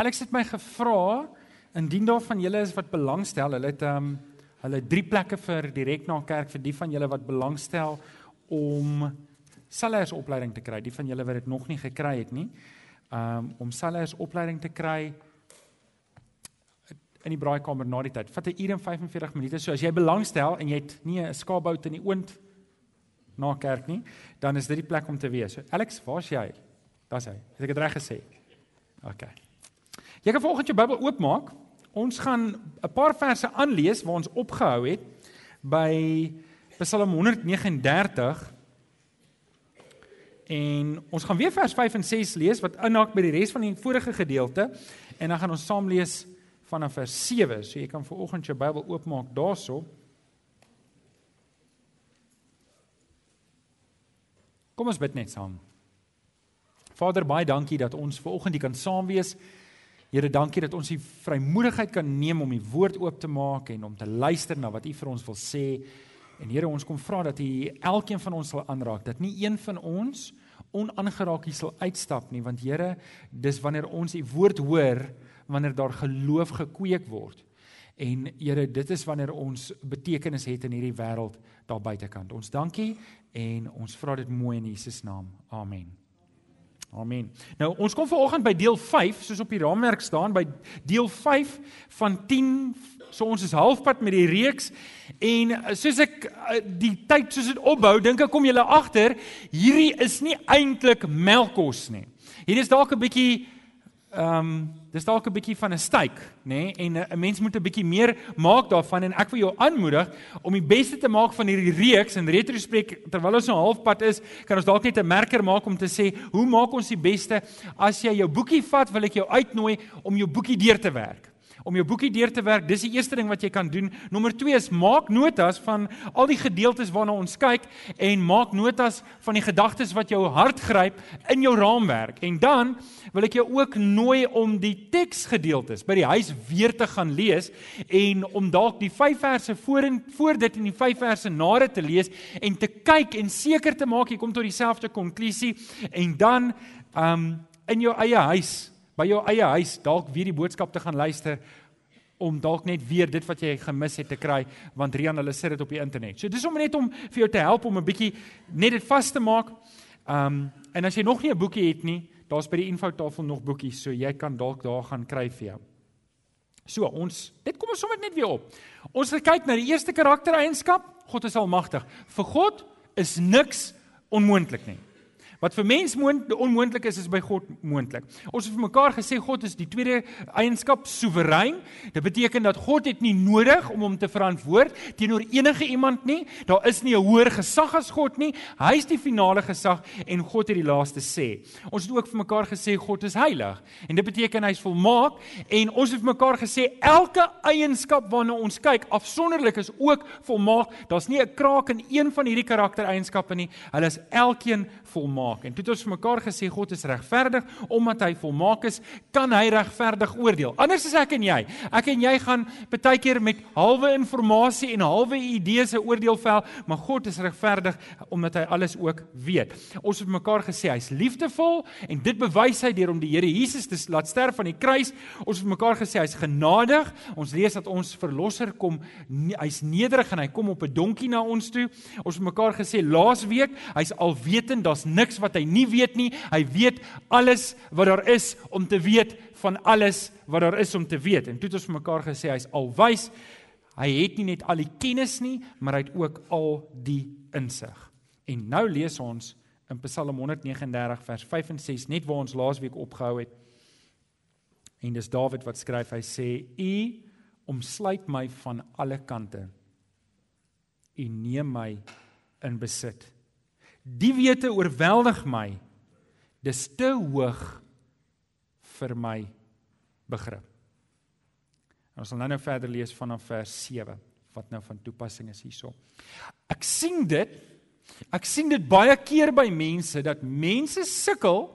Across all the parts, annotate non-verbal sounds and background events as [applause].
Alex het my gevra indien daar van julle is wat belangstel, hulle het ehm um, hulle drie plekke vir direk na kerk vir die van julle wat belangstel om salers opleiding te kry. Die van julle wat dit nog nie gekry het nie. Ehm um, om salers opleiding te kry in die braaikamer na die tyd. Vat 'n uur en 45 minute. So as jy belangstel en jy het nie 'n skaapbout in die oond na kerk nie, dan is dit die plek om te wees. So Alex, waar's jy? Daar's hy. Het ek dit reg gesê? OK. Jy kan volgens jou Bybel oopmaak. Ons gaan 'n paar verse aanlees waar ons opgehou het by Psalm 139. En ons gaan weer vers 5 en 6 lees wat inhaak by die res van die vorige gedeelte en dan gaan ons saam lees vanaf vers 7. So jy kan vanoggend jou Bybel oopmaak daarso. Kom ons bid net saam. Vader, baie dankie dat ons vanoggend hier kan saam wees. Here, dankie dat ons die vrymoedigheid kan neem om die woord oop te maak en om te luister na wat U vir ons wil sê. En Here, ons kom vra dat U elkeen van ons sal aanraak, dat nie een van ons onaangeraak hier sal uitstap nie, want Here, dis wanneer ons U woord hoor, wanneer daar geloof gekweek word. En Here, dit is wanneer ons betekenis het in hierdie wêreld daar buitekant. Ons dankie en ons vra dit mooi in Jesus naam. Amen. Amen. Nou ons kom vanoggend by deel 5 soos op die raamwerk staan by deel 5 van 10 so ons is halfpad met die reeks en eh, soos ek eh, die tyd soos dit opbou dink ek kom julle agter hierdie is nie eintlik melkkos nie. Hier is dalk 'n bietjie ehm um, dis dalk 'n bietjie van 'n styk, nê? Nee? En eh, 'n mens moet 'n bietjie meer maak daarvan en ek wil jou aanmoedig om die beste te maak van hierdie reeks en retrospek terwyl ons nou halfpad is, kan ons dalk net 'n merker maak om te sê, hoe maak ons die beste? As jy jou boekie vat, wil ek jou uitnooi om jou boekie deur te werk om jou boekie deur te werk. Dis die eerste ding wat jy kan doen. Nommer 2 is maak notas van al die gedeeltes waarna ons kyk en maak notas van die gedagtes wat jou hart gryp in jou raamwerk. En dan wil ek jou ook nooi om die teksgedeeltes by die huis weer te gaan lees en om dalk die 5 verse voor en voor dit en die 5 verse na dit te lees en te kyk en seker te maak jy kom tot dieselfde konklusie en dan um in jou eie huis by jou eie huis dalk weer die boodskap te gaan luister om dalk net weer dit wat jy gemis het te kry want Rian hulle sit dit op die internet. So dis om net om vir jou te help om 'n bietjie net dit vas te maak. Um en as jy nog nie 'n boekie het nie, daar's by die infotafel nog boekies, so jy kan dalk daar gaan kry vir jou. So ons, dit kom ons sommer net weer op. Ons gaan kyk na die eerste karaktereienskap. God is almagtig. Vir God is niks onmoontlik nie. Wat vir mens onmoontlik is, is by God moontlik. Ons het vir mekaar gesê God is die tweede eienskap soewerein. Dit beteken dat God het nie nodig om hom te verantwoord teenoor enige iemand nie. Daar is nie 'n hoër gesag as God nie. Hy is die finale gesag en God het die laaste sê. Ons het ook vir mekaar gesê God is heilig en dit beteken hy's volmaak en ons het vir mekaar gesê elke eienskap waarna ons kyk afsonderlik is ook volmaak. Daar's nie 'n kraak in een van hierdie karaktereienskappe nie. Hulle is elkeen volmaak. En toe het ons vir mekaar gesê God is regverdig omdat hy volmaak is, kan hy regverdig oordeel. Anders is ek en jy. Ek en jy gaan baie keer met halwe inligting en halwe idees 'n oordeel vel, maar God is regverdig omdat hy alles ook weet. Ons het mekaar gesê hy's liefdevol en dit bewys hy deur om die Here Jesus te laat sterf aan die kruis. Ons het mekaar gesê hy's genadig. Ons lees dat ons verlosser kom, hy's nederig en hy kom op 'n donkie na ons toe. Ons het mekaar gesê laasweek, hy's alwetend, daar's niks wat hy nie weet nie. Hy weet alles wat daar is om te weet van alles wat daar is om te weet. En toe het ons vir mekaar gesê hy's alwys. Hy het nie net al die kennis nie, maar hy het ook al die insig. En nou lees ons in Psalm 139 vers 5 en 6 net waar ons laasweek opgehou het. En dis Dawid wat skryf. Hy sê: "U omsluit my van alle kante. U neem my in besit." Die wete oorweldig my. Dis te hoog vir my begrip. Ons sal nou-nou verder lees vanaf vers 7 wat nou van toepassing is hierso. Ek sien dit ek sien dit baie keer by mense dat mense sukkel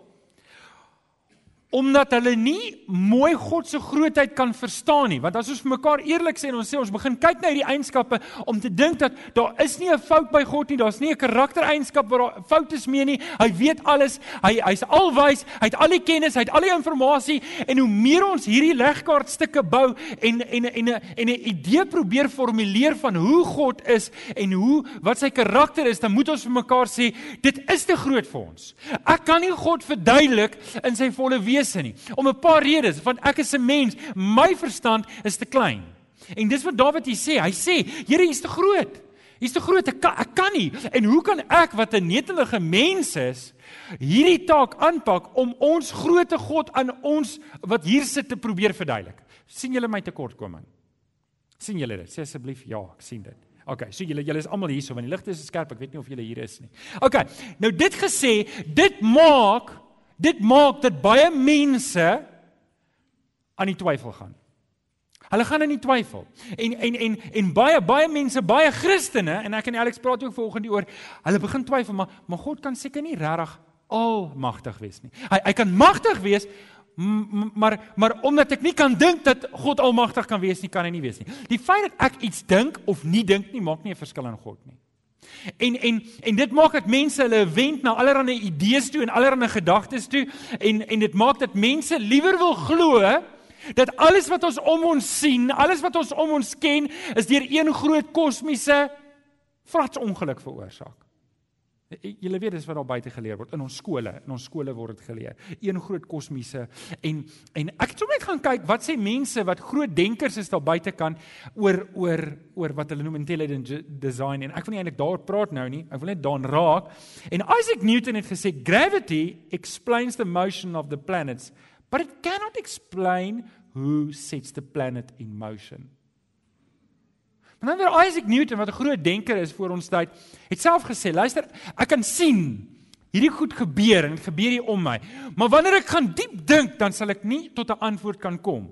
omdat hulle nie mooi God se grootheid kan verstaan nie. Want as ons vir mekaar eerlik sê en ons sê ons begin kyk na hierdie eienskappe om te dink dat daar is nie 'n fout by God nie, daar's nie 'n karaktereienskap waar daar foute mee nie. Hy weet alles. Hy hy's alwys. Hy het al die kennis, hy het al die inligting en hoe meer ons hierdie legkaartstukke bou en en en 'n en 'n idee probeer formuleer van hoe God is en hoe wat sy karakter is, dan moet ons vir mekaar sê dit is te groot vir ons. Ek kan nie God verduidelik in sy volle wees wese nie. Om 'n paar redes, want ek is 'n mens, my verstand is te klein. En dis wat Dawid hier sê. Hy sê, Here, U is te groot. Is te groot. Ek kan, ek kan nie. En hoe kan ek wat 'n netelige mens is, hierdie taak aanpak om ons grootte God aan ons wat hier sit te probeer verduidelik? sien julle my tekortkoming? sien julle dit? Sê asseblief ja, ek sien dit. OK, so julle julle is almal hier so want die ligte is skerp. Ek weet nie of julle hier is nie. OK. Nou dit gesê, dit maak Dit maak dat baie mense aan die twyfel gaan. Hulle gaan in die twyfel. En en en en baie baie mense, baie Christene en ek en Alex praat ook vanoggend oor, hulle begin twyfel, maar maar God kan seker nie regtig almagtig wees nie. Hy hy kan magtig wees, maar maar omdat ek nie kan dink dat God almagtig kan wees nie, kan hy nie wees nie. Die feit dat ek iets dink of nie dink nie, maak nie 'n verskil aan God nie. En en en dit maak dat mense hulle wend na allerlei idees toe en allerlei gedagtes toe en en dit maak dat mense liewer wil glo dat alles wat ons om ons sien, alles wat ons om ons ken, is deur een groot kosmiese vratsongeluk veroorsaak. Julle weet dis wat daar buite geleer word in ons skole. In ons skole word dit geleer. Een groot kosmiese en en ek het sommer net gaan kyk wat sê mense wat groot denkers is daar buite kan oor oor oor wat hulle noem intelligent design en ek wil nie eintlik daaroor praat nou nie. Ek wil net daaraan raak. En Isaac Newton het gesê gravity explains the motion of the planets, but it cannot explain who sets the planet in motion. En dan weer Isaac Newton wat 'n groot denker is voor ons tyd, het self gesê, luister, ek kan sien hierdie goed gebeur en gebeur hier om my. Maar wanneer ek gaan diep dink, dan sal ek nie tot 'n antwoord kan kom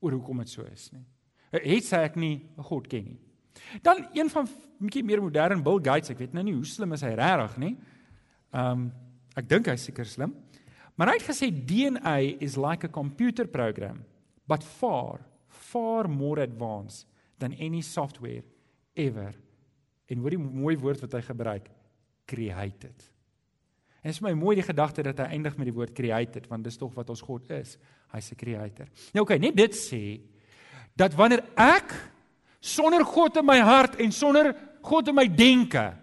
oor hoekom dit so is nie. Het sê ek nie God ken nie. Dan een van bietjie meer modern Bill Gates, ek weet nou nie hoe slim is hy regtig nie. Ehm um, ek dink hy's seker slim. Maar hy het gesê DNA is like a computer program, but far far more advanced than any software ever. En hoor die mooi woord wat hy gebruik, created. En is my mooi die gedagte dat hy eindig met die woord created want dis tog wat ons God is. Hy's 'n creator. Nou oké, okay, net dit sê dat wanneer ek sonder God in my hart en sonder God in my denke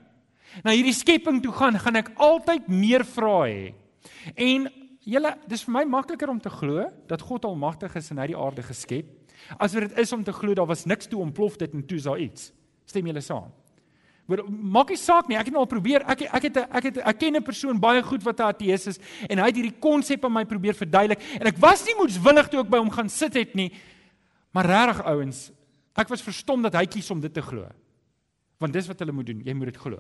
na hierdie skepping toe gaan, gaan ek altyd meer vra hê. En julle, dis vir my makliker om te glo dat God almagtig is en hy die aarde geskep As wat dit is om te glo daar was niks toe ontplof dit en toe is daar iets. Stem julle saam? Maar maak nie saak nie. Ek het nou al probeer. Ek ek het ek het ek ken 'n persoon baie goed wat 'n ateïs is en hy het hierdie konsep aan my probeer verduidelik en ek was nie moedswillig toe ek by hom gaan sit het nie. Maar regtig ouens, ek was verstom dat hy kies om dit te glo. Want dis wat hulle moet doen. Jy moet dit glo.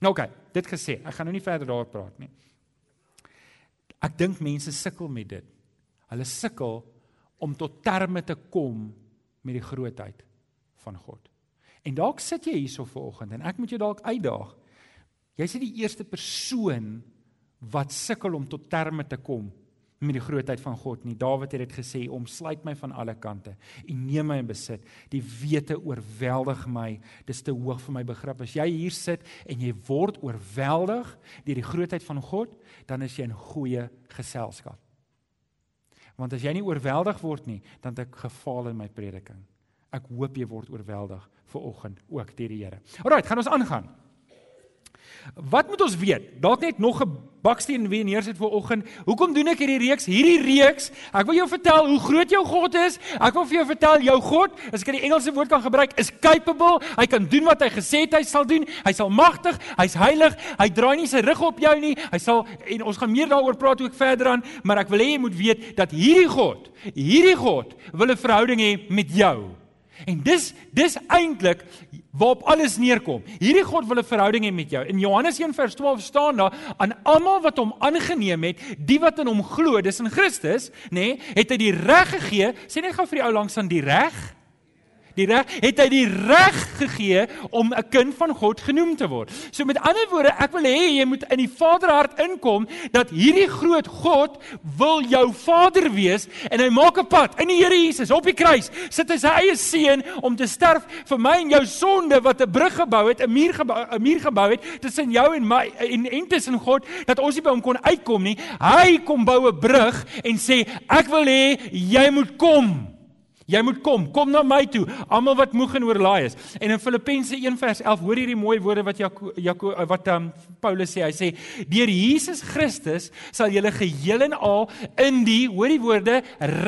Nou oké, okay, dit gesê. Ek gaan nou nie verder daaroor praat nie. Ek dink mense sukkel met dit. Hulle sukkel om tot terme te kom met die grootheid van God. En dalk sit jy hierso vanoggend en ek moet jou dalk uitdaag. Jy's die eerste persoon wat sukkel om tot terme te kom met die grootheid van God nie. Dawid het dit gesê, "Omsluit my van alle kante en neem my in besit. Die wete oorweldig my. Dis te hoog vir my begrip. As jy hier sit en jy word oorweldig deur die grootheid van God, dan is jy in goeie geselskap. Want as jy nie oorweldig word nie, dan het ek gefaal in my prediking. Ek hoop jy word oorweldig vir oggend ook deur die Here. Alraai, gaan ons aangaan. Wat moet ons weet? Dalk net nog 'n baksteen weer neersit vir oggend. Hoekom doen ek hierdie reeks? Hierdie reeks, ek wil jou vertel hoe groot jou God is. Ek wil vir jou vertel jou God, as ek die Engelse woord kan gebruik, is capable. Hy kan doen wat hy gesê het hy sal doen. Hy's almagtig, hy's heilig. Hy draai nie sy rug op jou nie. Hy sal en ons gaan meer daaroor praat ook verder aan, maar ek wil hê jy moet weet dat hierdie God, hierdie God wil 'n verhouding hê met jou. En dis dis eintlik waarop alles neerkom. Hierdie God wil 'n verhouding hê met jou. In Johannes 1:12 staan daar aan almal wat hom aangeneem het, die wat in hom glo, dis in Christus, nê, nee, het hy die reg gegee. Sê net gou vir die ou langs aan die reg. Die reg het hy die reg gegee om 'n kind van God genoem te word. So met ander woorde, ek wil hê jy moet in die Vaderhart inkom dat hierdie groot God wil jou Vader wees en hy maak 'n pad in die Here Jesus op die kruis. Sit hy sy eie seun om te sterf vir my en jou sonde wat 'n brug gebou het, 'n muur gebou, 'n muur gebou het tussen jou en my en en tussen God dat ons nie by hom kon uitkom nie. Hy kom bou 'n brug en sê ek wil hê jy moet kom. Jy moet kom, kom na my toe, almal wat moeg en oorlaai is. En in Filippense 1 vers 11 hoor hierdie mooi woorde wat Jaco Jaco wat um, Paulus sê. Hy sê: "Deur Jesus Christus sal julle geheel en al in die hoor die woorde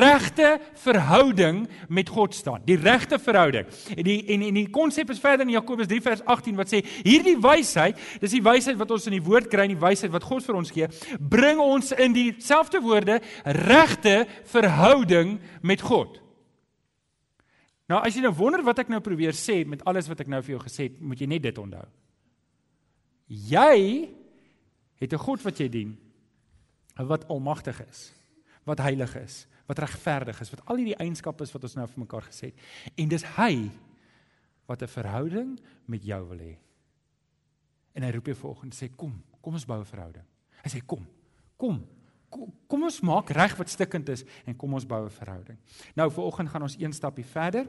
regte verhouding met God staan. Die regte verhouding." En die en en die konsep is verder in Jakobus 3 vers 18 wat sê: "Hierdie wysheid, dis die wysheid wat ons in die woord kry, die wysheid wat God vir ons gee, bring ons in dieselfde woorde regte verhouding met God." Nou as jy nou wonder wat ek nou probeer sê met alles wat ek nou vir jou gesê het, moet jy net dit onthou. Jy het 'n God wat jy dien wat almagtig is, wat heilig is, wat regverdig is, wat al hierdie eienskappe is wat ons nou vir mekaar gesê het. En dis hy wat 'n verhouding met jou wil hê. En hy roep jou vanoggend sê kom, kom ons bou 'n verhouding. Hy sê kom. Kom. Kom, ons maak reg wat stikkend is en kom ons bou 'n verhouding. Nou vanoggend gaan ons een stapie verder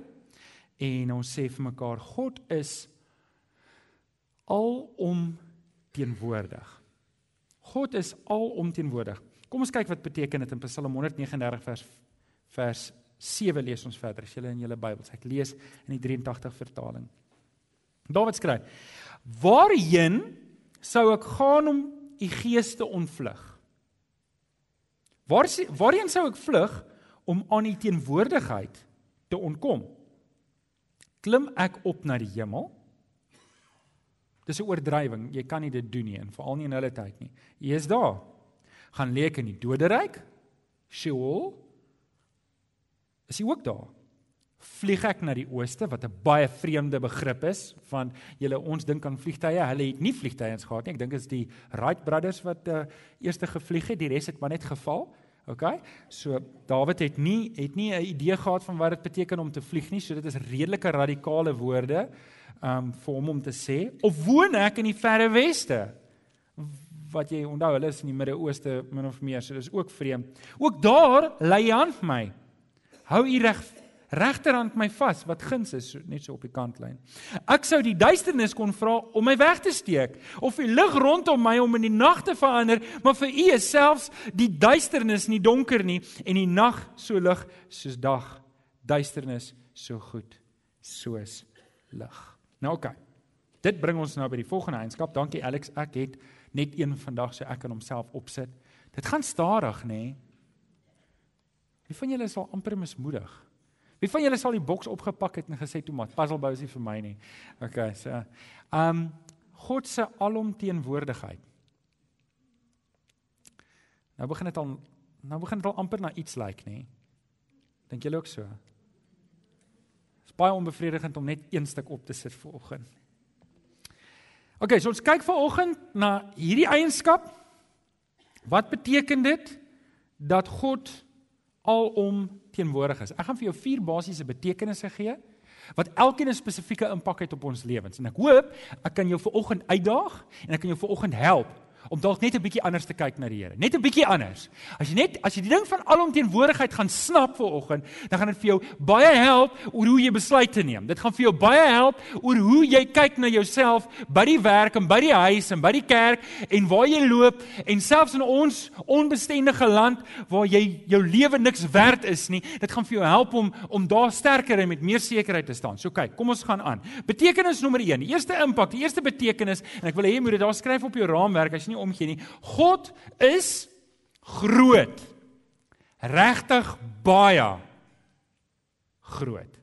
en ons sê vir mekaar God is alom teenwoordig. God is alom teenwoordig. Kom ons kyk wat beteken dit in Psalm 139 vers vers 7 lees ons verder as julle in julle Bybels. Ek lees in die 83 vertaling. Dawid skryf: Waarheen sou ek gaan om u gees te ontvlug? Waar waarheen sou ek vlug om aan u teenwoordigheid te ontkom? Klim ek op na die hemel? Dis 'n oordrywing. Jy kan nie dit doen nie, en veral nie in hulle tyd nie. Jy is daar. Gaan lê ek in die doderyk? Sheol? Is jy ook daar? Vlieg ek na die ooste wat 'n baie vreemde begrip is van julle ons dink aan vliegtye. Hulle het nie vliegtye eens gehad nie. Ek dink dit is die Wright brothers wat uh, eerste gevlieg het. Die res het maar net geval. OK. So Dawid het nie het nie 'n idee gehad van wat dit beteken om te vlieg nie. So dit is redelike radikale woorde um vir hom om te sê of woon ek in die verre weste? Wat jy onthou, hulle is in die Midde-Ooste min of meer. So dis ook vreemd. Ook daar lê hy aan my. Hou u reg regterhand my vas wat guns is net so op die kantlyn. Ek sou die duisternis kon vra om my weg te steek of die lig rondom my om in die nag te verander, maar vir u is selfs die duisternis nie donker nie en die nag so lig soos dag. Duisternis so goed soos lig. Nou oké. Okay. Dit bring ons nou by die volgende eienskap. Dankie Alex. Ek het net een vandag so ek kan homself opsit. Dit gaan stadig, nê? Nee. Wie van julle is al amper mismoedig? Wie van julle sal die boks opgepak het en gesê tomat, puzzle bow is nie vir my nie. Okay, so um God se alomteenwoordigheid. Nou begin dit al nou begin dit al amper na iets lyk, like, nê? Dink julle ook so? Dit is baie onbevredigend om net een stuk op te sit vir oggend. Okay, so ons kyk vanoggend na hierdie eienskap. Wat beteken dit dat God alom teenwoordig is. Ek gaan vir jou vier basiese betekenisse gee wat elkeen 'n spesifieke impak het op ons lewens. En ek hoop ek kan jou vanoggend uitdaag en ek kan jou vanoggend help om dalk net 'n bietjie anders te kyk na die Here. Net 'n bietjie anders. As jy net as jy die ding van alomteenwoordigheid gaan snap vir oggend, dan gaan dit vir jou baie help oor hoe jy besluite neem. Dit gaan vir jou baie help oor hoe jy kyk na jouself by die werk en by die huis en by die kerk en waar jy loop en selfs in ons onbestendige land waar jy jou lewe niks werd is nie. Dit gaan vir jou help om om daar sterker en met meer sekerheid te staan. So kyk, kom ons gaan aan. Betekenis nommer 1. Die eerste impak, die eerste betekenis en ek wil hê jy moet dit daar skryf op jou raamwerk as jy nie omgee nie. God is groot. Regtig baie groot.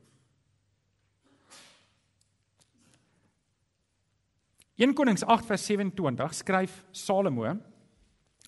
1 Konings 8 vers 27 skryf Salomo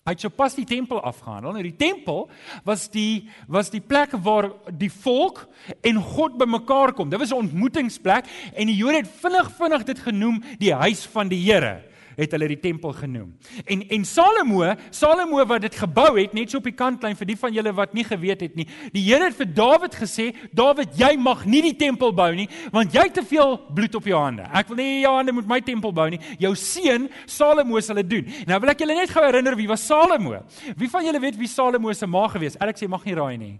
Hy het sopas die tempel afgehandel. Nou die tempel was die was die plek waar die volk en God bymekaar kom. Dit was 'n ontmoetingsplek en die Jode het vinnig vinnig dit genoem die huis van die Here. Het hulle die tempel genoem. En en Salomo, Salomo wat dit gebou het net so op die kantlyn vir die van julle wat nie geweet het nie. Die Here het vir Dawid gesê, Dawid, jy mag nie die tempel bou nie, want jy het te veel bloed op jou hande. Ek wil nie jou hande met my tempel bou nie. Jou seun Salomo sal dit doen. Nou wil ek julle net gou herinner wie was Salomo? Wie van julle weet wie Salomo se ma gewees? Alex sê mag nie raai nie.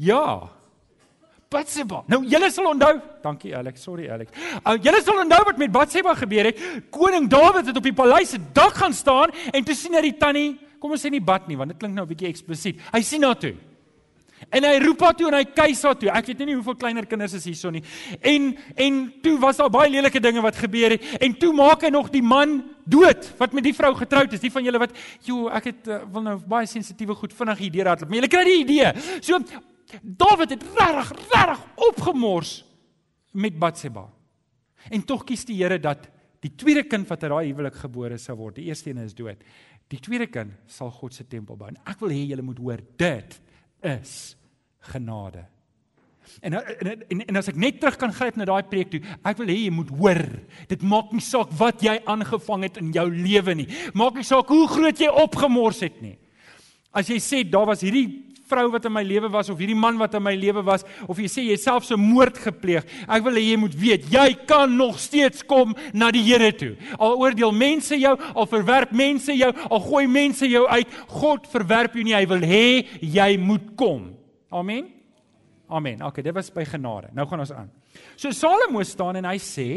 Ja. Batseba. Nou julle sal onthou, dankie Alex, sorry Alex. Uh, julle sal onthou wat met Batseba gebeur het. Koning Dawid het op die paleis se dak gaan staan en toe sien hy die tannie, kom ons sê nie bad nie want dit klink nou 'n bietjie eksplisiet. Hy sien haar toe. En hy roep haar toe en hy kuis haar toe. Ek weet nie hoeveel kleiner kinders is hierso nie. En en toe was daar baie lelike dinge wat gebeur het en toe maak hy nog die man dood wat met die vrou getroud is. Die van julle wat, "Jo, ek het uh, wil nou baie sensitiewe goed vinnig hier deur hardloop." Maar julle kry die idee. So Dawid het regtig regtig opgemors met Batseba. En tog kies die Here dat die tweede kind wat uit daai huwelik gebore sou word, die eerste een is dood. Die tweede kind sal God se tempel bou. En ek wil hê julle moet hoor, dit is genade. En en en, en as ek net terug kan gryp na daai preek toe, ek wil hê jy moet hoor. Dit maak nie saak wat jy aangevang het in jou lewe nie. Maak nie saak hoe groot jy opgemors het nie. As jy sê daar was hierdie vrou wat in my lewe was of hierdie man wat in my lewe was of jy sê jy self so moord gepleeg. Ek wil hê jy moet weet, jy kan nog steeds kom na die Here toe. Al oordeel mense jou, al verwerp mense jou, al gooi mense jou uit, God verwerp jou nie. Hy wil hê jy moet kom. Amen. Amen. Okay, dit was by genade. Nou gaan ons aan. So Salomo staan en hy sê,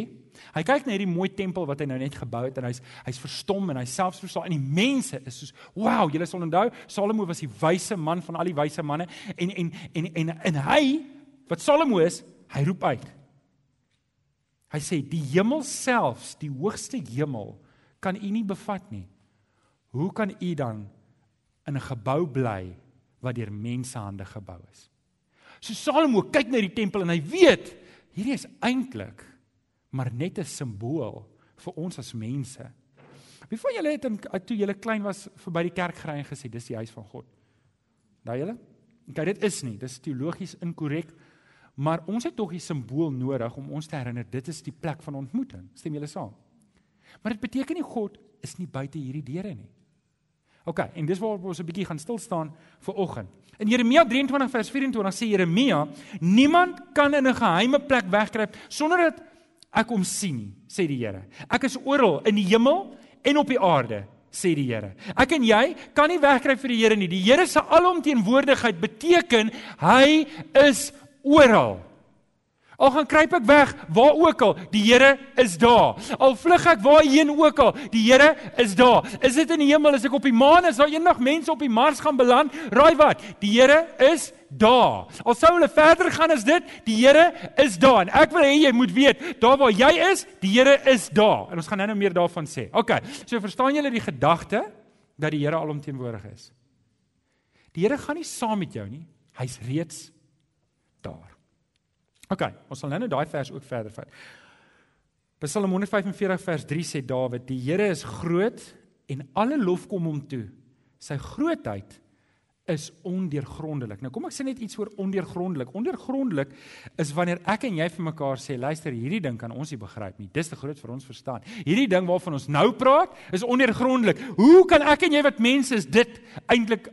Hy kyk na hierdie mooi tempel wat hy nou net gebou het en hy's hy's verstom en hy selfs verstaan en die mense is soos wow, julle sal onthou Salomo was die wyse man van al die wyse manne en en en en en hy wat Salomo is, hy roep uit. Hy sê die hemel selfs, die hoogste hemel kan u nie bevat nie. Hoe kan u dan in 'n gebou bly wat deur menshande gebou is? So Salomo kyk na die tempel en hy weet hierdie is eintlik maar net 'n simbool vir ons as mense. Wie van julle het in toe julle klein was verby die kerk gery en gesê dis die huis van God? Daai julle? Okay, dit is nie, dis teologies inkorrek, maar ons het tog 'n simbool nodig om ons te herinner dit is die plek van ontmoeting. Stem julle saam? Maar dit beteken nie God is nie buite hierdie deure nie. OK, en dis waar ons 'n bietjie gaan stil staan vir oggend. In Jeremia 23 vers 24 sê Jeremia, niemand kan in 'n geheime plek wegkruip sonder dat ek hom sien nie, sê die Here. Ek is oral in die hemel en op die aarde, sê die Here. Ek en jy kan nie wegkry vir die Here nie. Die Here se alomteenwoordigheid beteken hy is oral. Al gaan kruip ek weg waar ook al, die Here is daar. Al vlug ek waarheen ook al, die Here is daar. Is dit in die hemel, is ek op die maan, is daar eendag mense op die Mars gaan beland? Raai wat? Die Here is daar. Al sou hulle verder gaan as dit, die Here is daar. En ek wil hê jy moet weet, daar waar jy is, die Here is daar. En ons gaan nou-nou meer daarvan sê. OK. So verstaan julle die gedagte dat die Here alomteenwoordig is? Die Here gaan nie saam met jou nie. Hy's reeds daar. OK, ons sal nou-nou daai vers ook verder vat. Psalm 145 vers 3 sê Dawid: "Die Here is groot en alle lof kom hom toe. Sy grootheid is ondeurgrondelik." Nou kom ek sê net iets oor ondeurgrondelik. Ondeurgrondelik is wanneer ek en jy vir mekaar sê, "Luister, hierdie ding kan ons nie begryp nie. Dis te groot vir ons verstaan." Hierdie ding waarvan ons nou praat, is ondeurgrondelik. Hoe kan ek en jy wat mense is dit eintlik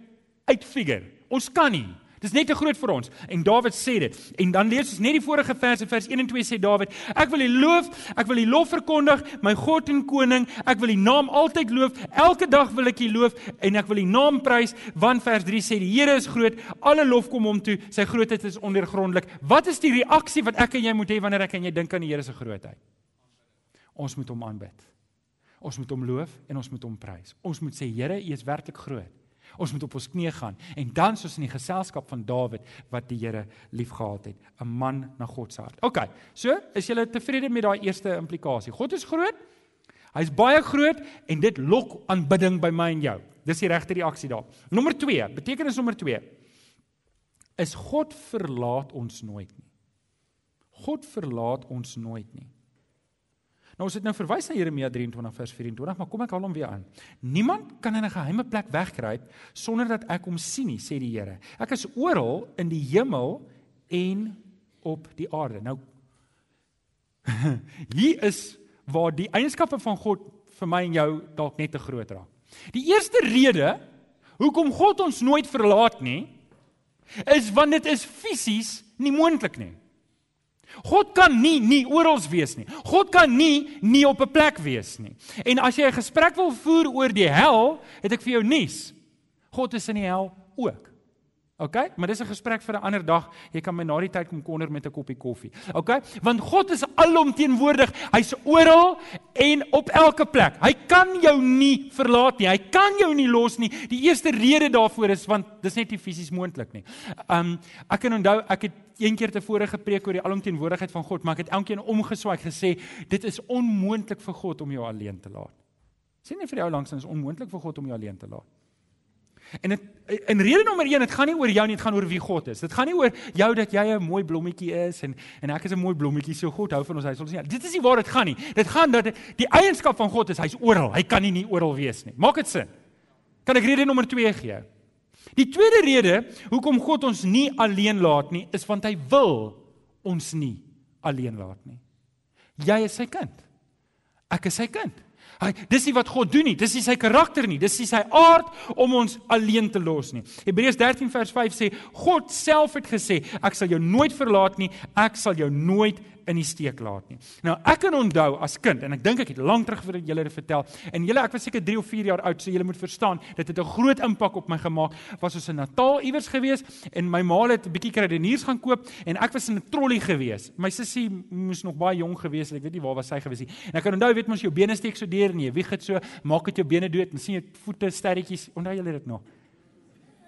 uitfigure? Ons kan nie. Dis net te groot vir ons. En Dawid sê dit. En dan lees ons net die vorige verse, vers 1 en 2 sê Dawid: Ek wil U loof, ek wil U lof verkondig, my God en koning. Ek wil U naam altyd loof. Elke dag wil ek U loof en ek wil U naam prys, want vers 3 sê die Here is groot. Alle lof kom hom toe. Sy grootheid is ondeurgrondelik. Wat is die reaksie wat ek en jy moet hê wanneer ek en jy dink aan die Here se grootheid? Ons moet hom aanbid. Ons moet hom loof en ons moet hom prys. Ons moet sê Here, U is werklik groot. Ons moet op ons knieë gaan en dan soos in die geselskap van Dawid wat die Here liefgehad het, 'n man na God se hart. OK. So, is jy tevrede met daai eerste implikasie? God is groot. Hy's baie groot en dit lok aanbidding by my en jou. Dis die regte reaksie daar. Nommer 2, betekenis nommer 2 is God verlaat ons nooit nie. God verlaat ons nooit nie. Nou ons het nou verwys na Jeremia 23 vers 24, maar kom ek haal hom weer aan. Niemand kan in 'n geheime plek wegkruip sonder dat ek hom sien nie, sê die Here. Ek is oral in die hemel en op die aarde. Nou [laughs] hier is waar die eienskappe van God vir my en jou dalk net te groot raak. Die eerste rede hoekom God ons nooit verlaat nie, is want dit is fisies nie moontlik nie. God kan nie nie oral wees nie. God kan nie nie op 'n plek wees nie. En as jy 'n gesprek wil voer oor die hel, het ek vir jou nuus. God is in die hel ook. OK? Maar dis 'n gesprek vir 'n ander dag. Jy kan my na die tyd kom konder met 'n koppie koffie. OK? Want God is alomteenwoordig. Hy's oral en op elke plek. Hy kan jou nie verlaat nie. Hy kan jou nie los nie. Die eerste rede daarvoor is want dis net nie fisies moontlik nie. Um ek kan onthou ek het een keer tevore gepreek oor die alomteenwoordigheid van God, maar ek het elkeen omgeswaai gesê dit is onmoontlik vir God om jou alleen te laat. Sien nie vir jou langs is onmoontlik vir God om jou alleen te laat. En dit in rede nommer 1, dit gaan nie oor jou nie, dit gaan oor wie God is. Dit gaan nie oor jou dat jy 'n mooi blommetjie is en en ek is 'n mooi blommetjie, so God hou van ons, hy sal ons nie. Dit is nie waar dit gaan nie. Dit gaan dat die eienskap van God is hy's oral. Hy kan nie nie oral wees nie. Maak dit sin? Kan ek rede nommer 2 gee? Die tweede rede hoekom God ons nie alleen laat nie, is want hy wil ons nie alleen laat nie. Jy is sy kind. Ek is sy kind. Hy dis nie wat God doen nie. Dis nie sy karakter nie. Dis nie sy aard om ons alleen te los nie. Hebreërs 13 vers 5 sê God self het gesê ek sal jou nooit verlaat nie. Ek sal jou nooit in die steek laat nie. Nou ek kan onthou as kind en ek dink ek het lank terug vir julle dit vertel en julle ek was seker 3 of 4 jaar oud so julle moet verstaan dit het 'n groot impak op my gemaak was ons in Natal iewers gewees en my ma het 'n bietjie kredeniers gaan koop en ek was in 'n trolly gewees. My sussie moes nog baie jonk gewees het. Ek weet nie waar was sy gewees nie. En ek kan onthou weet mos jou bene steek so deur en jy wieg dit so maak dit jou bene dood en sien jy voete sterretjies. Onthou julle dit nog?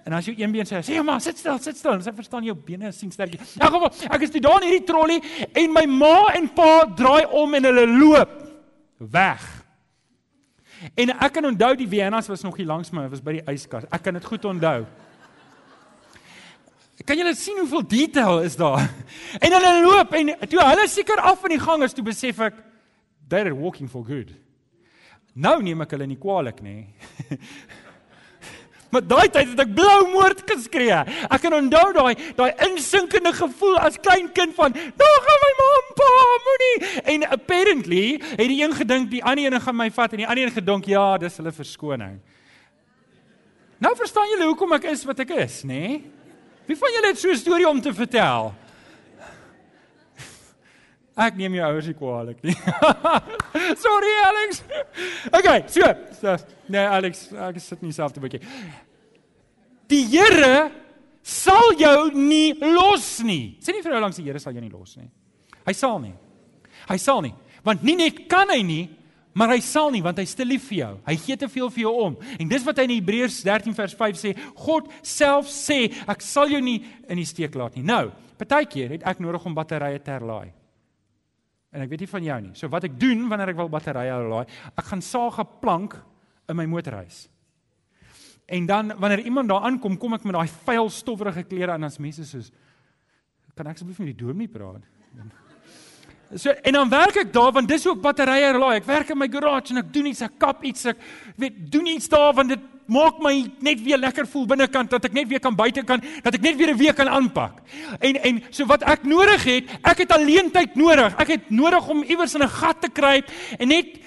En as jy een been sê, sê maar sit stil, sit stil. Ons verstaan jou bene sien sterk. In elk geval, ek is toe daar in hierdie trolly en my ma en pa draai om en hulle loop weg. En ek kan onthou die Viennas was nog hier langs my, was by die yskas. Ek kan dit goed onthou. Kan julle sien hoeveel detail is daar? [laughs] En hulle loop en toe hulle seker af in die gang is, toe besef ek they're walking for good. Nou neem ek hulle nie kwaadlik nie. [laughs] Maar daai tyd het ek blou moord geskree. Ek kan onthou daai daai insinkende gevoel as klein kind van, "Daar gaan my ma en pa, moenie." En apparently het die een gedink die ander een gaan my vat en die ander een gedink, "Ja, dis hulle verskoning." Nou verstaan julle hoekom ek is wat ek is, nê? Nee? Wie van julle het so 'n storie om te vertel? Ek neem jou ouers nie kwaadlik nie. [laughs] Sorry Alex. Okay, so, so nee Alex, ek sit nie self te bietjie. Die Here sal jou nie los nie. Sê nie vir jou langs die Here sal jou nie los nie. Hy sal nie. Hy sal nie. Want nie net kan hy nie, maar hy sal nie want hy's te lief vir jou. Hy gee te veel vir jou om. En dis wat hy in Hebreërs 13 vers 5 sê, God self sê, ek sal jou nie in die steek laat nie. Nou, partykeer het ek nodig om batterye te herlaai. En ek weet nie van jou nie. So wat ek doen wanneer ek wil batterye laai, ek gaan saag 'n plank in my motorhuis. En dan wanneer iemand daar aankom, kom ek met daai vuil stowwerige klere aan as mense soos kan ek asseblief met die dominee praat? [laughs] So en dan werk ek daar want dis ook batterye laai. Ek werk in my garage en ek doen iets, ek kap iets, ek weet doen iets daar want dit maak my net weer lekker voel binnekant dat ek net weer kan buite kan, dat ek net weer 'n week kan aanpak. En en so wat ek nodig het, ek het alleen tyd nodig. Ek het nodig om iewers in 'n gat te kruip en net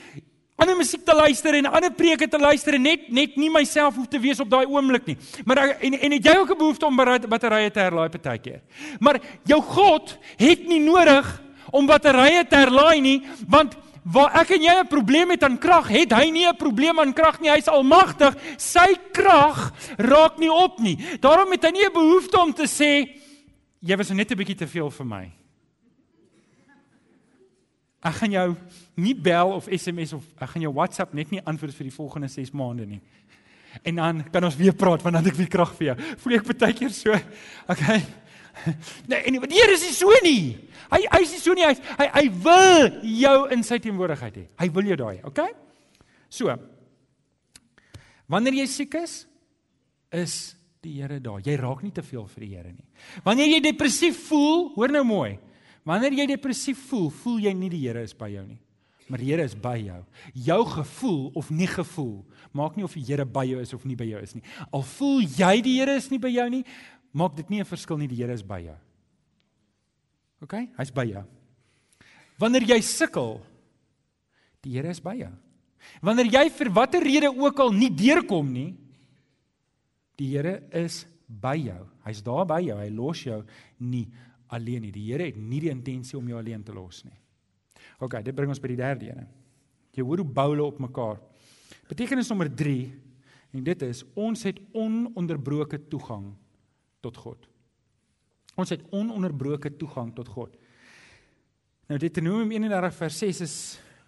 ander musiek te luister en ander preke te luister en net net nie myself hoef te wees op daai oomblik nie. Maar en en het jy ook 'n behoefte om batterye te herlaai partykeer? Maar jou God het nie nodig om batterye te herlaai nie, want waar ek en jy 'n probleem het aan krag, het hy nie 'n probleem aan krag nie. Hy's almagtig. Sy krag raak nie op nie. Daarom het hy nie 'n behoefte om te sê jy was net 'n bietjie te veel vir my. Ek gaan jou nie bel of SMS of ek gaan jou WhatsApp net nie antwoord vir die volgende 6 maande nie. En dan kan ons weer praat want dan het ek weer krag vir jou. Voel ek baie keer so. Okay. [laughs] Nee, en die Here is nie so nie. Hy hy is nie so nie. Hy hy, hy wil jou in sy teenwoordigheid hê. Hy wil jou daai, okay? So. Wanneer jy siek is, is die Here daar. Jy raak nie te veel vir die Here nie. Wanneer jy depressief voel, hoor nou mooi. Wanneer jy depressief voel, voel jy nie die Here is by jou nie. Maar die Here is by jou. Jou gevoel of nie gevoel maak nie of die Here by jou is of nie by jou is nie. Al voel jy die Here is nie by jou nie, maak dit nie 'n verskil nie, die Here is by jou. OK? Hy's by jou. Wanneer jy sukkel, Die Here is by jou. Wanneer jy vir watter rede ook al nie deurkom nie, die Here is by jou. Hy's daar by jou. Hy los jou nie alleen nie. Die Here het nie die intensie om jou alleen te los nie. OK, dit bring ons by die derde een. Jy hoor hoe bou hulle op mekaar. Betekenis nommer 3 en dit is ons het ononderbroke toegang tot God. Ons het ononderbroke toegang tot God. Nou Deuteronomium 31 vers 6 is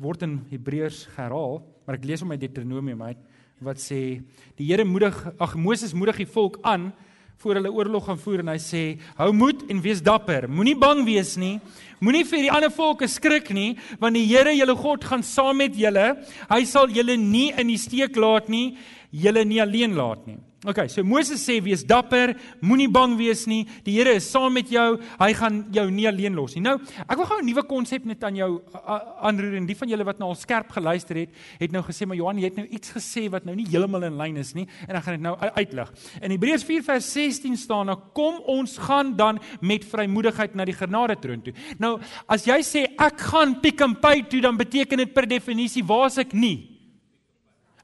word in Hebreërs herhaal, maar ek lees hom uit Deuteronomium uit wat sê die Here moedig ag Moses moedig die volk aan voor hulle oorlog gaan voer en hy sê hou moed en wees dapper moenie bang wees nie moenie vir die ander volke skrik nie want die Here julle God gaan saam met julle hy sal julle nie in die steek laat nie julle nie alleen laat nie OK, so Moses sê wees dapper, moenie bang wees nie. Die Here is saam met jou. Hy gaan jou nie alleen los nie. Nou, ek wil gou 'n nuwe konsep net aan jou aanroer en die van julle wat nou al skerp geluister het, het nou gesê maar Johan, jy het nou iets gesê wat nou nie heeltemal in lyn is nie en ek gaan dit nou uitlig. In Hebreërs 4:16 staan nou kom ons gaan dan met vrymoedigheid na die genade troon toe. Nou, as jy sê ek gaan Pick n Pay toe, dan beteken dit per definisie waar's ek nie?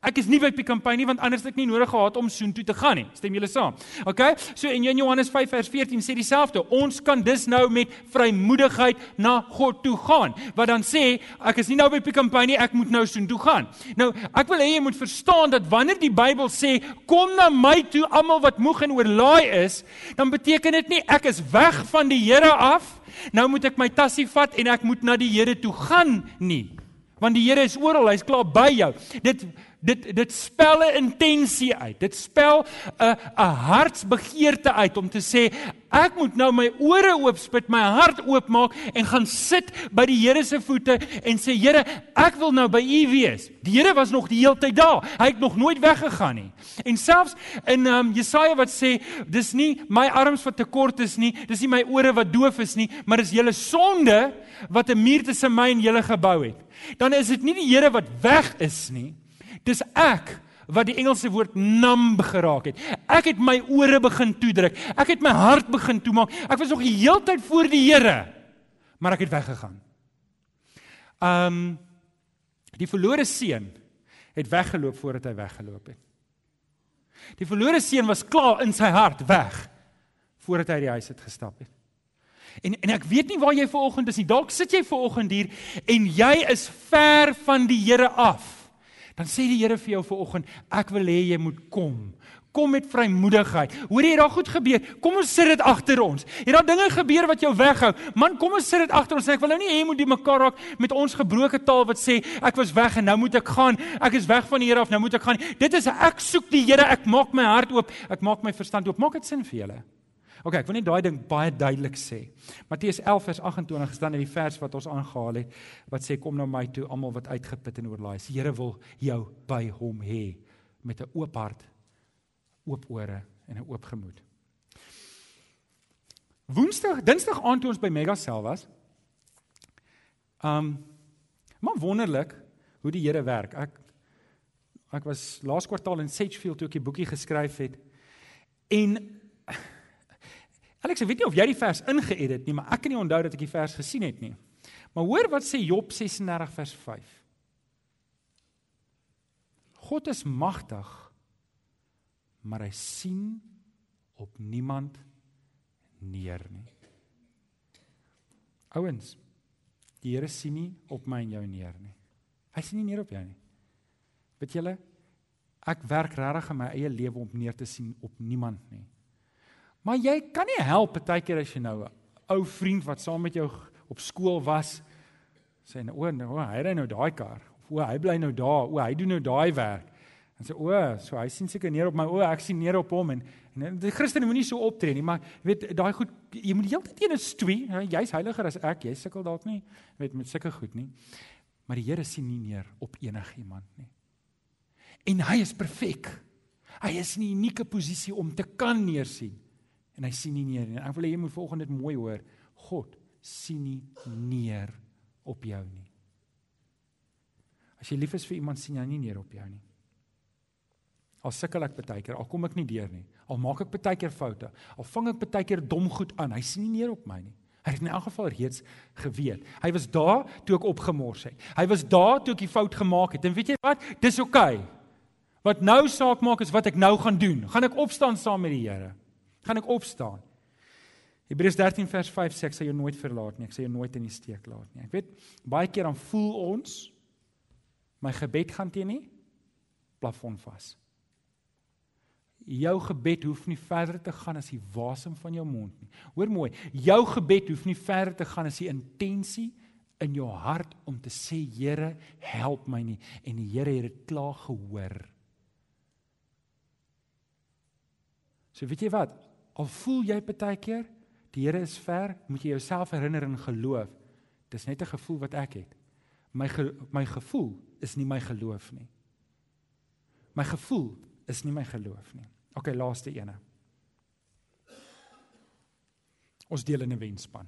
Ek is nie by n Pay nie want anders het ek nie nodig gehad om soontoe te gaan nie. Stem julle saam? OK? So in Johannes 5 vers 14 sê dieselfde. Ons kan dus nou met vrymoedigheid na God toe gaan. Wat dan sê ek is nie nou by n Pay nie, ek moet nou soontoe gaan. Nou, ek wil hê jy moet verstaan dat wanneer die Bybel sê kom na my toe almal wat moeg en oorlaai is, dan beteken dit nie ek is weg van die Here af. Nou moet ek my tassie vat en ek moet na die Here toe gaan nie. Want die Here is oral, hy's klaar by jou. Dit dit dit spel 'n intensie uit. Dit spel 'n 'n hartsbegeerte uit om te sê ek moet nou my ore oopspit, my hart oopmaak en gaan sit by die Here se voete en sê Here, ek wil nou by U wees. Die Here was nog die hele tyd daar. Hy het nog nooit weggegaan nie. En selfs in um, Jesaja wat sê dis nie my arms wat te kort is nie, dis nie my ore wat doof is nie, maar dis julle sonde wat 'n muur tussen my en julle gebou het. Dan is dit nie die Here wat weg is nie. Dis ek wat die Engelse woord numb geraak het. Ek het my ore begin toedruk. Ek het my hart begin toemaak. Ek was nog die hele tyd voor die Here, maar ek het weggegaan. Um die verlore seun het weggeloop voordat hy weggeloop het. Die verlore seun was klaar in sy hart weg voordat hy die huis het gestap het. En en ek weet nie waar jy vanoggend is nie. Dalk sit jy vanoggend hier en jy is ver van die Here af dan sê die Here vir jou vanoggend, ek wil hê jy moet kom. Kom met vrymoedigheid. Hoor jy, daar goed gebeur. Kom ons sit dit agter ons. Het daar dinge gebeur wat jou weghou? Man, kom ons sit dit agter ons. Ek wil nou nie hê jy moet die mekaar raak met ons gebroke taal wat sê ek was weg en nou moet ek gaan. Ek is weg van die Here af, nou moet ek gaan. Dit is ek soek die Here. Ek maak my hart oop. Ek maak my verstand oop. Maak dit sin vir julle? OK, ek wil net daai ding baie duidelik sê. Matteus 11 vers 28 staan in die vers wat ons aangehaal het wat sê kom na my toe almal wat uitgeput en oorlaai is. Die Here wil jou by hom hê met 'n oop hart, oop ore en 'n oop gemoed. Woensdag, Dinsdag aand toe ons by Megasel was. Um maar wonderlik hoe die Here werk. Ek ek was laas kwartaal in Sedgefield toe ek die boekie geskryf het. En Alex, ek weet nie of jy die vers ingeedit nie, maar ek kan nie onthou dat ek die vers gesien het nie. Maar hoor wat sê Job 36 vers 5. God is magtig, maar hy sien op niemand neer nie. Ouens, die Here sien nie op my en jou neer nie. Hy sien nie neer op jou nie. Weet julle, ek werk regtig in my eie lewe om neer te sien op niemand nie. Maar jy kan nie help partykeer as jy nou 'n ou vriend wat saam met jou op skool was sê nou o, nou, hy ry nou daai kar of o, hy bly nou daar, o, hy doen nou daai werk. En sê o, so hy sien seker neer op my, o, ek sien neer op hom en en die Christene moenie so optree nie, maar jy weet daai goed jy moet heeltyd teen 'n stwie, jy's heiliger as ek, jy sukkel dalk nie weet met sulke goed nie. Maar die Here sien nie neer op enigiemand nie. En hy is perfek. Hy is in 'n unieke posisie om te kan neersien en hy sien nie neer nie. Ek wil hê jy moet volgende dit mooi hoor. God sien nie neer op jou nie. As jy lief is vir iemand sien hy nie neer op jou nie. Al sukkel ek baie keer, al kom ek nie deur nie. Al maak ek baie keer foute. Al vang ek baie keer dom goed aan. Hy sien nie neer op my nie. Hy het in elk geval reeds geweet. Hy was daar toe ek opgemors het. Hy was daar toe ek die fout gemaak het. En weet jy wat? Dis oukei. Okay. Wat nou saak maak is wat ek nou gaan doen. Gaan ek opstaan saam met die Here? Gaan ek opstaan? Hebreërs 13 vers 5 sê ek sal jou nooit verlaat nie. Ek sal jou nooit in die steek laat nie. Ek weet baie keer dan voel ons my gebed gaan teen nie plafon vas. Jou gebed hoef nie verder te gaan as die wasem van jou mond nie. Hoor mooi, jou gebed hoef nie verder te gaan as die intensie in jou hart om te sê Here, help my nie en die Here het dit klaar gehoor. So weet jy wat? Al voel jy baie keer die Here is ver, moet jy jouself herinner en geloof. Dis net 'n gevoel wat ek het. My ge, my gevoel is nie my geloof nie. My gevoel is nie my geloof nie. OK, laaste ene. Ons deel in 'n wenspan.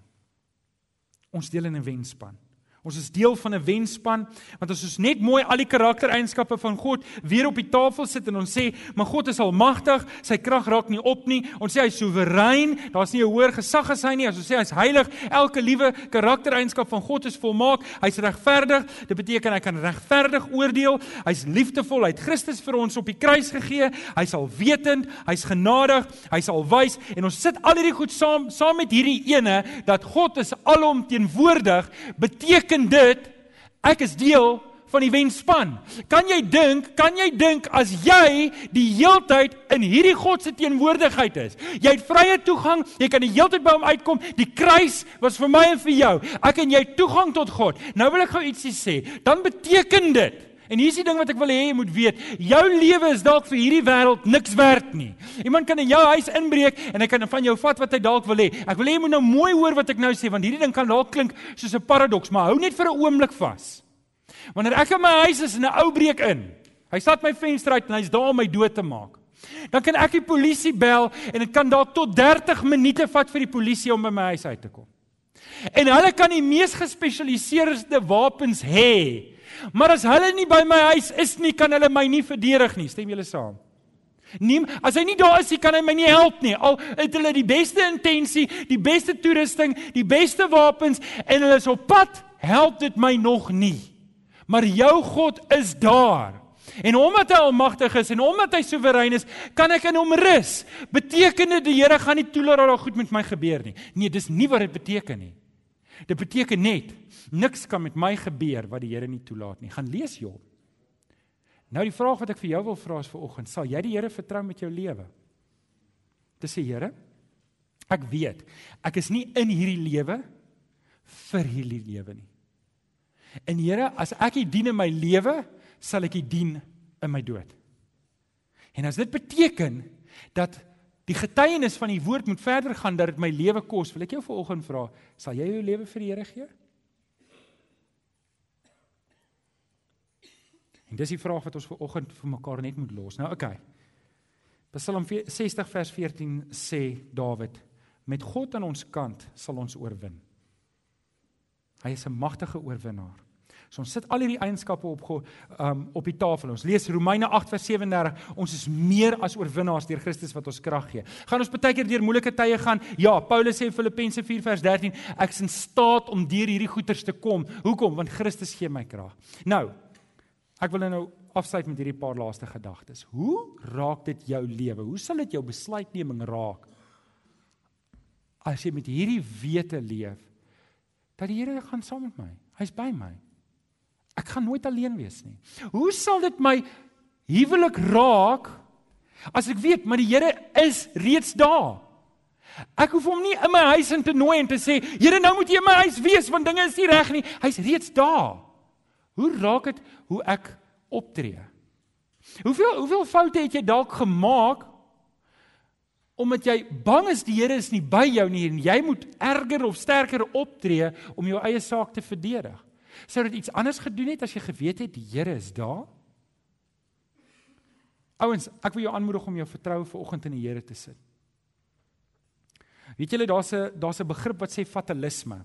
Ons deel in 'n wenspan. Ons is deel van 'n wenspan want as ons net mooi al die karaktereienskappe van God weer op die tafel sit en ons sê, "Maar God is almagtig, sy krag raak nie op nie." Ons sê hy is soewerein, daar's nie 'n hoër gesag as hy nie. As ons sê hy's heilig, elke liewe karaktereienskap van God is volmaak. Hy's regverdig. Dit beteken hy kan regverdig oordeel. Hy's liefdevol. Hy het Christus vir ons op die kruis gegee. Hy's alwetend, hy's genadig, hy's alwys en ons sit al hierdie goed saam saam met hierdie ene dat God is alomteenwoordig beteken beteken dit ek is deel van die wenspan. Kan jy dink, kan jy dink as jy die heeltyd in hierdie God se teenwoordigheid is? Jy het vrye toegang, jy kan die heeltyd by hom uitkom. Die kruis was vir my en vir jou. Ek en jy toegang tot God. Nou wil ek gou ietsie sê. Dan beteken dit En hier is die ding wat ek wil hê jy moet weet. Jou lewe is dalk vir hierdie wêreld niks werd nie. Iemand kan in jou huis inbreek en hy kan van jou vat wat hy dalk wil hê. Ek wil hê jy moet nou mooi hoor wat ek nou sê want hierdie ding kan dalk klink soos 'n paradoks, maar hou net vir 'n oomblik vas. Wanneer ek in my huis is en 'n ou breek in, hy stap my venster uit en hy's daar om my dood te maak. Dan kan ek die polisie bel en dit kan dalk tot 30 minute vat vir die polisie om by my huis uit te kom. En hulle kan die mees gespesialiseerde wapens hê. Maar as hulle nie by my huis is nie, kan hulle my nie verdedig nie. Stem julle saam? Nee, as hy nie daar is nie, kan hy my nie help nie. Al het hulle die beste intensie, die beste toerusting, die beste wapens en hulle is op pad, help dit my nog nie. Maar jou God is daar. En omdat hy almagtig is en omdat hy soewerein is, kan ek in hom rus. Beteken dit die Here gaan nie toelaat dat daar goed met my gebeur nie? Nee, dis nie wat dit beteken nie. Dit beteken net niks kan met my gebeur wat die Here nie toelaat nie. Gaan lees Job. Nou die vraag wat ek vir jou wil vra is vanoggend, sal jy die Here vertrou met jou lewe? Dis sê Here, ek weet, ek is nie in hierdie lewe vir hierdie lewe nie. En Here, as ek U dien in my lewe, sal ek U dien in my dood. En as dit beteken dat die getuienis van die woord moet verder gaan dat dit my lewe kos, wil ek jou vanoggend vra, sal jy jou lewe vir die Here gee? En dis die vraag wat ons vanoggend vir mekaar net moet los. Nou. Okay. Psalm 60 vers 14 sê Dawid: Met God aan ons kant sal ons oorwin. Hy is 'n magtige oorwinnaar. So ons sit al hierdie eienskappe op um, op die tafel. Ons lees Romeine 8 vers 37. Ons is meer as oorwinnaars deur Christus wat ons krag gee. Gaan ons baie keer deur moeilike tye gaan? Ja, Paulus sê in Filippense 4 vers 13, ek is in staat om deur hierdie goeters te kom. Hoekom? Want Christus gee my krag. Nou, Ek wil nou afsluit met hierdie paar laaste gedagtes. Hoe raak dit jou lewe? Hoe sal dit jou besluitneming raak? As jy met hierdie wete leef dat die Here gaan saam met my. Hy's by my. Ek gaan nooit alleen wees nie. Hoe sal dit my huwelik raak as ek weet maar die Here is reeds daar? Ek hoef hom nie in my huis in te nooi en te sê, "Here, nou moet jy in my huis wees want dinge is nie reg nie." Hy's reeds daar. Hoe raak dit hoe ek optree? Hoeveel hoeveel foute het jy dalk gemaak omdat jy bang is die Here is nie by jou nie en jy moet erger of sterker optree om jou eie saak te verdedig? Sou dit iets anders gedoen het as jy geweet het die Here is daar? Ouens, ek wil jou aanmoedig om jou vertroue vanoggend in die Here te sit. Weet julle daar's 'n daar's 'n begrip wat sê fatalisme.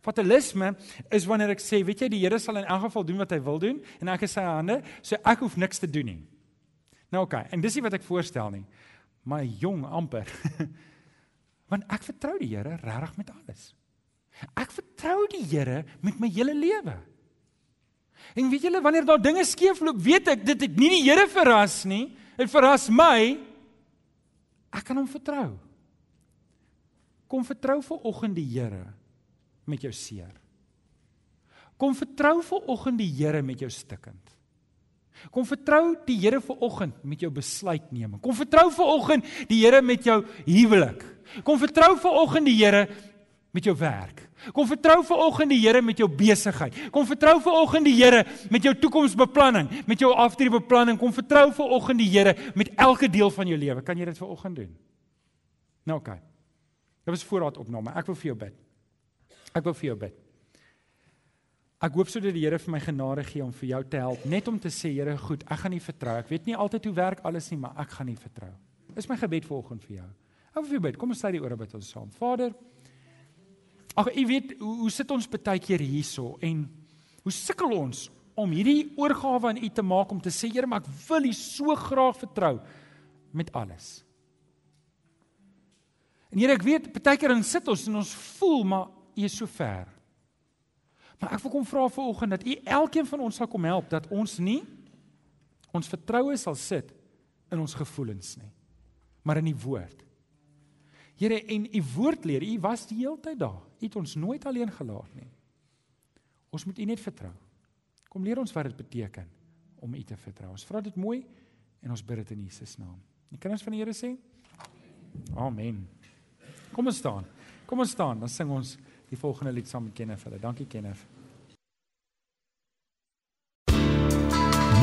Fatalisme is wanneer ek sê, weet jy, die Here sal in elk geval doen wat hy wil doen en ek is sy hande, so ek hoef niks te doen nie. Nou oké, okay, en dis nie wat ek voorstel nie. Maar jong amper. [laughs] Want ek vertrou die Here regtig met alles. Ek vertrou die Here met my hele lewe. En weet julle wanneer daar dinge skeefloop, weet ek dit het nie die Here verras nie. Dit verras my. Ek kan hom vertrou. Kom vertrou vir oggend die Here met jou seer. Kom vertrou vir oggend die Here met jou stikkend. Kom vertrou die Here vir oggend met jou besluitneming. Kom vertrou vir oggend die Here met jou huwelik. Kom vertrou vir oggend die Here met jou werk. Kom vertrou vir oggend die Here met jou besigheid. Kom vertrou vir oggend die Here met jou toekomsbeplanning, met jou aftreebeplanning. Kom vertrou vir oggend die Here met elke deel van jou lewe. Kan jy dit vir oggend doen? Nou oké. Okay. Dit was voorraadopname. Ek wil vir jou bid. Ek wil vir jou bid. Ek hoop sodat die Here vir my genade gee om vir jou te help, net om te sê Here, goed, ek gaan nie vertrou. Ek weet nie altyd hoe werk alles nie, maar ek gaan nie vertrou. Dis my gebed vanoggend vir jou. Ek wil vir jou bid. Kom ons sê die ore bid ons saam. Vader, ag u weet hoe, hoe sit ons baie keer hierso en hoe sukkel ons om hierdie oorgawe aan u te maak om te sê Here, maar ek wil u so graag vertrou met alles. En Here, ek weet baie keer dan sit ons en ons voel maar U is so ver. Maar ek wil kom vra vanoggend dat U elkeen van ons sal kom help dat ons nie ons vertroue sal sit in ons gevoelens nie, maar in die woord. Here, en U woord leer, U was die hele tyd daar. U het ons nooit alleen gelaat nie. Ons moet U net vertrou. Kom leer ons wat dit beteken om U te vertrou. Ons vra dit mooi en ons bid dit in Jesus naam. Die kinders van die Here sê: Amen. Kom ons staan. Kom ons staan, dan sing ons die volgende lied saam met Kenneth. Dankie Kenneth.